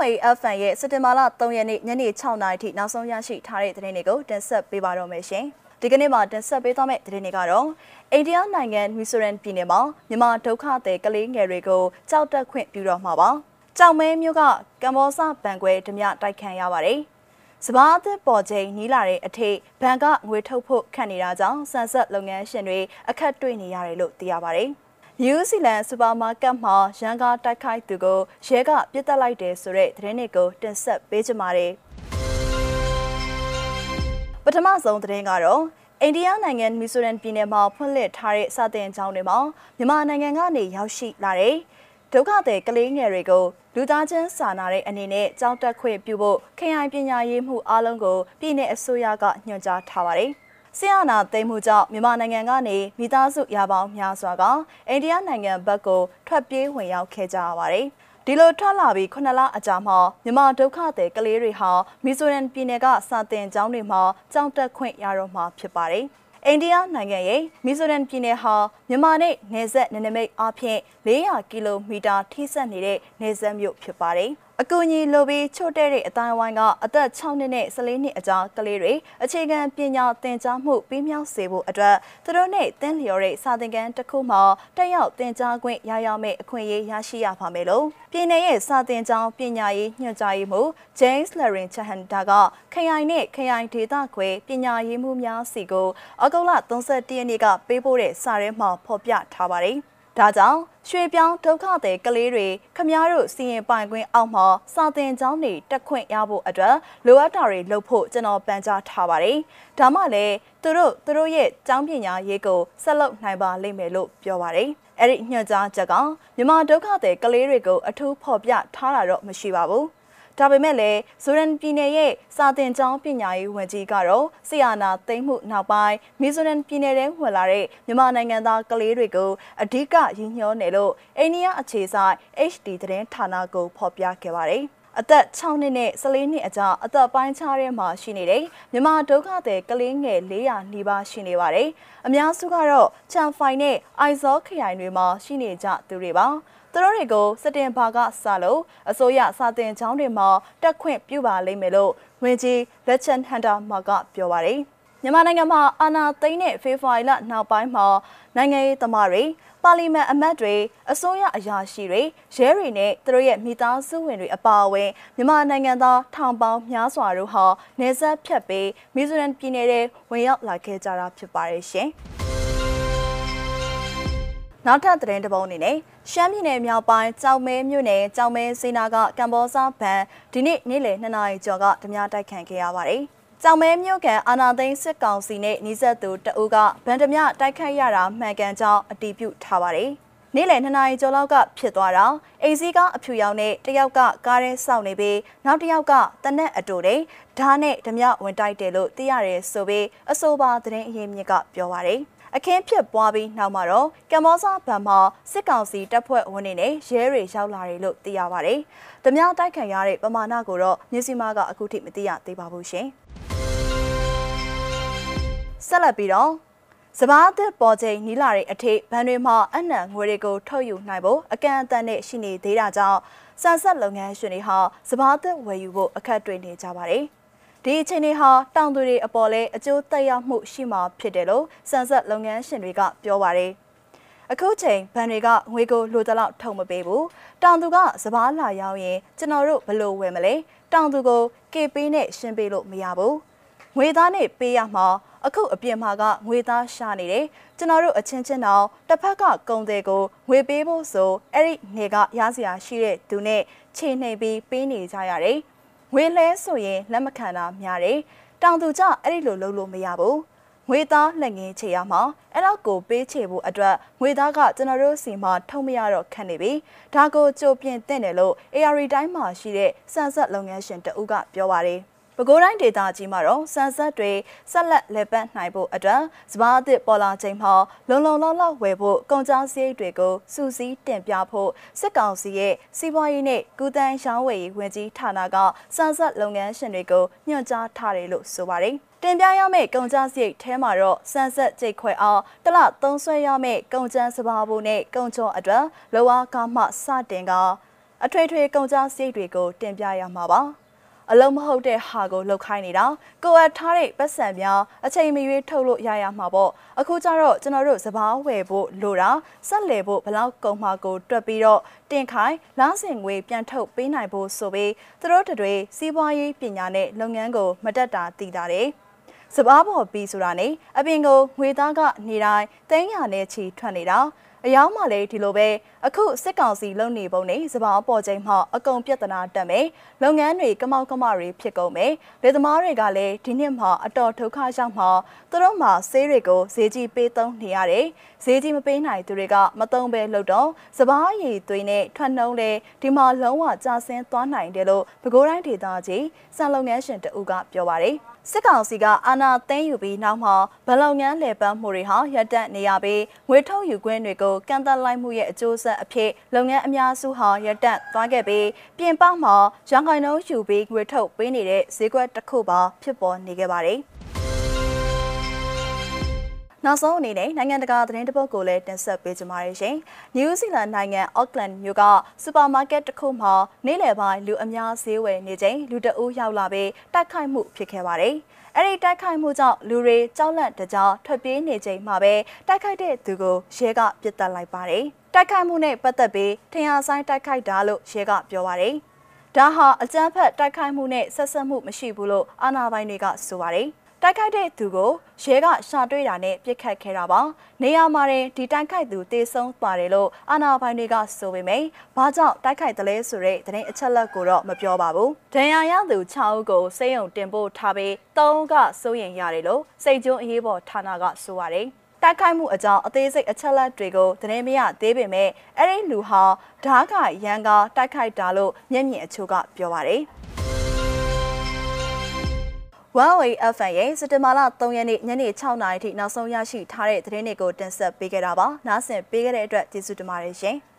ဝေ FM ရဲ့စက်တင်ဘာလ3ရက်နေ့ညနေ6နာရီထိနောက်ဆုံးရရှိထားတဲ့သတင်းတွေကိုတင်ဆက်ပေးပါတော့မယ်ရှင်။ဒီကနေ့မှာတင်ဆက်ပေးသွားမယ့်သတင်းတွေကတော့အိန္ဒိယနိုင်ငံမီဆိုရန်ပြည်နယ်မှာမြန်မာဒုက္ခသည်ကလေးငယ်တွေကိုကြောက်တက်ခွင့်ပြုတော့မှာပါ။ကြောက်မဲမျိုးကကမ္ဘောဇဘန်ကွဲဓမြတိုက်ခတ်ရပါတယ်။စဘာအသစ်ပေါ်ချိန်နီးလာတဲ့အထိဘဏ်ကငွေထုတ်ဖို့ခန့်နေတာကြောင့်ဆန်ဆက်လုပ်ငန်းရှင်တွေအခက်တွေ့နေရတယ်လို့သိရပါတယ်။ နယူးဇီလန်စူပါမားကတ်မှာရန်ကားတိုက်ခိုက်သူကိုရဲကပြစ်တက်လိုက်တယ်ဆိုတဲ့သတင်းတွေကိုတင်ဆက်ပေးကြပါမယ်။ပထမဆုံးသတင်းကတော့အိန္ဒိယနိုင်ငံမီဆိုရန်ပြည်နယ်မှာဖွင့်လှစ်ထားတဲ့စာသင်ကျောင်းတွေမှာမြန်မာနိုင်ငံကနေရောက်ရှိလာတဲ့ဒုက္ခသည်ကလေးငယ်တွေကိုလူသားချင်းစာနာတဲ့အနေနဲ့ကြောင်းတက်ခွင့်ပြုဖို့ခရိုင်ပညာရေးမှုအားလုံးကိုပြည်내အစိုးရကညွှန်ကြားထားပါတယ်။ ဆရာနာသိမ်းမှုကြောင့်မြန်မာနိုင်ငံကနေမိသားစုရာပေါင်းများစွာကအိန္ဒိယနိုင်ငံဘက်ကိုထွက်ပြေးဝင်ရောက်ခဲ့ကြရပါတယ်။ဒီလိုထွက်လာပြီး9လအကြာမှာမြန်မာဒုက္ခသည်ကလေးတွေဟာမီဇိုရမ်ပြည်နယ်ကစာသင်ကျောင်းတွေမှာကျောင်းတက်ခွင့်ရတော့မှာဖြစ်ပါတယ်။အိန္ဒိယနိုင်ငံရဲ့မီဇိုရမ်ပြည်နယ်ဟာမြန်မာနဲ့နယ်စပ်နယ်နိမိတ်အပြင်400ကီလိုမီတာထိစပ်နေတဲ့နယ်စပ်မြို့ဖြစ်ပါတယ်။ အကူအညီလိုပြီးချို့တဲ့တဲ့အတိုင်းဝိုင်းကအသက်6နှစ်နဲ့14နှစ်အကြားကလေးတွေအခြေခံပညာသင်ကြားမှုပြီးမြောက်စေဖို့အတွက်သူတို့နဲ့သင်လျော်တဲ့စာသင်ခန်းတစ်ခုမှာတက်ရောက်သင်ကြားခွင့်ရရမယ့်အခွင့်အရေးရရှိရပါမယ်လို့ပြည်내ရဲ့စာသင်ကျောင်းပညာရေးညွှန်ကြားရေးမှူး James Larin Chahanda ကခရိုင်နဲ့ခရိုင်ဒေသခွဲပညာရေးမှူးများစီကိုအကုလ31ရက်နေ့ကပေးပို့တဲ့စာရဲမှာဖော်ပြထားပါတယ်။ ဒါကြောင့်ရွှေပြောင်းဒုက္ခသည်ကလေးတွေခမားတို့စီရင်ပိုင်ခွင့်အောက်မှာစာသင်ကျောင်းတွေတက်ခွင့်ရဖို့အတွက်လိုအပ်တာတွေလုပ်ဖို့ကျွန်တော်ပန်ကြားထားပါတယ်။ဒါမှလည်းသူတို့သူတို့ရဲ့ကျောင်းပညာရေးကိုဆက်လုပ်နိုင်ပါလိမ့်မယ်လို့ပြောပါတယ်။အဲ့ဒီညွှန်ကြားချက်ကမြန်မာဒုက္ခသည်ကလေးတွေကိုအထူးဖော်ပြထားတာတော့မရှိပါဘူး။ ဒါပေမဲ့လည်းဇိုရန်ပြည်နယ်ရဲ့စာတင်ကျောင်းပညာရေးဝန်ကြီးကတော့ဆီယာနာသိမ်းမှုနောက်ပိုင်းမီဇိုရန်ပြည်နယ်ထဲဝင်လာတဲ့မြန်မာနိုင်ငံသားကလေးတွေကိုအဓိကရည်ညွှန်းတယ်လို့အိန္ဒိယအခြေစိုက် HD သတင်းဌာနကိုဖော်ပြခဲ့ပါတယ်။ အသက်6နှစ်နဲ့14နှစ်အကြားအသက်ပိုင်းခြားထဲမှာရှိနေတဲ့မြန်မာဒုက္ခသည်ကလေးငယ်400နီးပါးရှိနေပါတယ်။အများစုကတော့ချန်ဖိုင်နဲ့အိုင်ဇောခရိုင်တွေမှာရှိနေကြသူတွေပါ။သူတို့တွေကိုစတင်ဘာကစလို့အစိုးရစာတင်ကျောင်းတွေမှာတက်ခွင့်ပြုပါလိမ့်မယ်လို့ဝန်ကြီးလက်ချန်ဟန်တာမာကပြောပါတယ် မြန်မာနိုင်ငံမှာအာဏာသိမ်းတဲ့ဖေဖော်ဝါရီလနောက်ပိုင်းမှာနိုင်ငံရေးသမားတွေပါလီမန်အမတ်တွေအစိုးရအရာရှိတွေရဲတွေနဲ့သူတို့ရဲ့မိသားစုဝင်တွေအပါအဝင်မြန်မာနိုင်ငံသားထောင်ပေါင်းများစွာတို့ဟာနေဆက်ဖြတ်ပြီးမီဇိုရမ်ပြည်နယ်ထဲဝင်ရောက်လာခဲ့ကြတာဖြစ်ပါတယ်ရှင်။နောက်ထပ်သတင်းတစ်ပုဒ်အနေနဲ့ရှမ်းပြည်နယ်မြောက်ပိုင်းကြောင်မဲမြို့နယ်ကြောင်မဲစေနာကကမ္ဘောဇဘန်ဒီနေ့နေ့လယ်2နာရီကျော်ကဓမြတိုက်ခတ်ခဲ့ရပါတယ်။ ကြောင်မဲမြို့ကန်အာနာသိန်းစစ်ကောင်စီနဲ့နှိစက်သူတအုပ်ကဗန်ဓမြတိုက်ခတ်ရတာမှန်ကန်ကြောင်းအတည်ပြုထားပါတယ်။နေ့လယ်2နာရီကျော်လောက်ကဖြစ်သွားတာအိမ်စီးကအဖြူရောင်နဲ့တယောက်ကကားရဲစောင့်နေပြီးနောက်တစ်ယောက်ကတနက်အတူတဲ့ဓာတ်နဲ့ဓမြဝင်တိုက်တယ်လို့သိရတယ်ဆိုပြီးအဆိုပါသတင်းအရင်းမြစ်ကပြောပါတယ်။အခင်းဖြစ်ပွားပြီးနောက်မှာတော့ကမ္ဘောဇဘန်မှာစစ်ကောင်စီတပ်ဖွဲ့ဝင်တွေနဲ့ရဲတွေရောက်လာတယ်လို့သိရပါတယ်။ဓမြတိုက်ခံရတဲ့ပမာဏကိုတော့မြစီမာကအခုထိမသိရသေးပါဘူးရှင်။ ဆက်လက်ပြီးတော့စဘာအသစ်ပေါ်ချိန်နီးလာတဲ့အထိဘဏ်တွေမှာအနံငွေတွေကိုထုတ်ယူနိုင်ဖို့အကန့်အသတ်နဲ့ရှိနေသေးတာကြောင့်စံဆက်လုပ်ငန်းရှင်တွေဟာစဘာအသစ်ဝယ်ယူဖို့အခက်တွေ့နေကြပါတယ်။ဒီအခြေအနေဟာတောင်သူတွေအပေါ်လဲအကျိုးသက်ရောက်မှုရှိမှာဖြစ်တယ်လို့စံဆက်လုပ်ငန်းရှင်တွေကပြောပါတယ်အခုချိန်ဘဏ်တွေကငွေကိုလိုတလောက်ထုံမပေးဘူးတောင်သူကစပားလာရောက်ရင်ကျွန်တော်တို့ဘလို့ဝယ်မလဲတောင်သူကိုကေပေးနဲ့ရှင်းပေးလို့မရဘူးငွေသားနဲ့ပေးရမှာ အခုအပြင်မှာကငွေသားရှာနေတယ်ကျွန်တော်တို့အချင်းချင်းတော့တစ်ဖက်ကကုံတဲ့ကိုငွေပေးဖို့ဆိုအဲ့ဒီနေကရစရာရှိတဲ့သူနဲ့ခြေနှိပ်ပြီးပေးနေကြရတယ်ငွေလဲဆိုရင်လက်မခံတာများတယ်တောင်သူကြအဲ့ဒီလိုလုပ်လို့မရဘူးငွေသားလက်ငင်းချေရမှာအဲ့တော့ကိုပေးချေဖို့အတွက်ငွေသားကကျွန်တော်တို့စီမှာထုံမရတော့ခက်နေပြီဒါကိုကြိုပြင်တင့်တယ်လို့ ARI တိုင်းမှာရှိတဲ့စံဆက်လုပ်ငန်းရှင်တဦးကပြောပါတယ် ပဲခူးတိုင်းဒေသကြီးမှာတော့စံဆက်တွေဆက်လက်လည်ပတ်နိုင်ဖို့အတွက်စပါးအသစ်ပေါ်လာချိန်မှာလုံလုံလောက်လောက်ဝယ်ဖို့ကုန်ကျစရိတ်တွေကိုစူးစီးတင်ပြဖို့စစ်ကောင်စီရဲ့စီးပွားရေးနဲ့ကုသန်းရောင်းဝယ်ရေးဝန်ကြီးဌာနကစံဆက်လုပ်ငန်းရှင်တွေကိုညွှန်ကြားထားတယ်လို့ဆိုပါတယ်တင်ပြရမယ့်ကုန်ကျစရိတ်ထဲမှာတော့စံဆက်ကြိတ်ခွဲအောင်တလသုံးဆွဲရမယ့်ကုန်ကျန်းစပါးဖို့နဲ့ကုန်ချောအတွက်လောအားကားမှစတင်ကအထွေထွေကုန်ကြစရိတ်တွေကိုတင်ပြရမှာပါ အလုံးမဟုတ်တဲ့ဟာကိုလှုပ်ခိုင်းနေတာကိုအပ်ထားတဲ့ပတ်စံများအချိန်မရွေးထုတ်လို့ရရမှာပေါ့အခုကျတော့ကျွန်တော်တို့စပားဝယ်ဖို့လိုတာဆက်လေဖို့ဘလောက်ကုန်မှာကိုတွက်ပြီးတော့တင်ခိုင်းလားစင်ငွေပြန်ထုတ်ပေးနိုင်ဖို့ဆိုပြီးသူတို့တွေစီးပွားရေးပညာနဲ့လုပ်ငန်းကိုမတက်တာတည်တာတယ်စပားပေါ်ပြီးဆိုတာနဲ့အပြင်ကိုငွေသားကနေတိုင်းသိန်းရနဲ့ချီထွက်နေတာ အယောင်းမှလည်းဒီလိုပဲအခုစစ်ကောင်စီလုံနေပုံနဲ့စပားပေါ်ချိန်မှအကုန်ပြဿနာတက်မယ်လုပ်ငန်းတွေကမောက်ကမတွေဖြစ်ကုန်မယ်လေသမားတွေကလည်းဒီနှစ်မှအတော်ဒုက္ခရောက်မှသူတို့မှဆေးတွေကိုဈေးကြီးပေးသုံးနေရတယ်ဈေးကြီးမပေးနိုင်သူတွေကမသုံးပဲလုပ်တော့စပားရည်သွေးနဲ့ထွက်နှုံးလဲဒီမှာလုံးဝကျဆင်းသွားနိုင်တယ်လို့ပဲခူးတိုင်းဒေသကြီးစံလုပ်ငန်းရှင်တအူးကပြောပါတယ် စစ်ကောင်စီကအာဏာသိမ်းယူပြီးနောက်မှာဗလုံငန်းလေပန်းမှုတွေဟာရပ်တန့်နေရပြီးငွေထုတ်ယူခွင့်တွေကိုကန့်သတ်လိုက်မှုရဲ့အကျိုးဆက်အဖြစ်လုပ်ငန်းအများစုဟာရပ်တန့်သွားခဲ့ပြီးပြင်ပမှာရန်ကုန်နှုန်းယူပြီးငွေထုတ်ပေးနေတဲ့ဈေးကွက်တစ်ခုပါဖြစ်ပေါ်နေခဲ့ပါတယ် နောက်ဆုံးအနေနဲ့နိုင်ငံတကာသတင်းတပုတ်ကိုလည်းတင်ဆက်ပေးကြပါရရှင်။နယူးဇီလန်နိုင်ငံအော့ကလန်မြို့ကစူပါမားကတ်တစ်ခုမှာနေ့လယ်ပိုင်းလူအများဈေးဝယ်နေချိန်လူတအုပ်ရောက်လာပြီးတိုက်ခိုက်မှုဖြစ်ခဲ့ပါတယ်။အဲ့ဒီတိုက်ခိုက်မှုကြောင့်လူတွေကြောက်လန့်တကြားထွက်ပြေးနေချိန်မှာပဲတိုက်ခိုက်တဲ့သူကိုရဲကပစ်တက်လိုက်ပါတယ်။တိုက်ခိုက်မှုနဲ့ပတ်သက်ပြီးထင်ရှားဆိုင်တိုက်ခိုက်တာလို့ရဲကပြောပါတယ်။ဒါဟာအကြမ်းဖက်တိုက်ခိုက်မှုနဲ့ဆက်ဆက်မှုမရှိဘူးလို့အာဏာပိုင်တွေကဆိုပါတယ်။ တိုက်ခိုက်တဲ့သူကိုရဲကရှာတွေ့တာနဲ့ပြစ်ခတ်ခဲ့တာပါနေရာမှာတင်ဒီတိုက်ခိုက်သူတေဆုံးပါတယ်လို့အာနာပိုင်တွေကဆိုပေမယ့်ဘာကြောင့်တိုက်ခိုက်တယ်လဲဆိုတဲ့သတင်းအချက်လက်ကိုတော့မပြောပါဘူးဒဏ်ရာရသူ6ဦးကိုစေယုံတင်ပို့ထားပြီး3ဦးကစိုးရင်ရတယ်လို့စိတ်ကျွန်းအရေးပေါ်ဌာနကဆိုပါတယ်တိုက်ခိုက်မှုအကြောင်းအသေးစိတ်အချက်လက်တွေကိုသတင်းမရသေးပေမဲ့အဲ့ဒီလူဟာဓားကရန်ကာတိုက်ခိုက်တာလို့မျက်မြင်အချို့ကပြောပါတယ်။ Huawei FM ရဲ့စက်တင်ဘာလ3ရက်နေ့ညနေ6နာရီထိနောက်ဆုံးရရှိထားတဲ့သတင်းတွေကိုတင်ဆက်ပေးခဲ့တာပါ။နားဆင်ပေးခဲ့တဲ့အတွက်ကျေးဇူးတင်ပါတယ်ရှင်။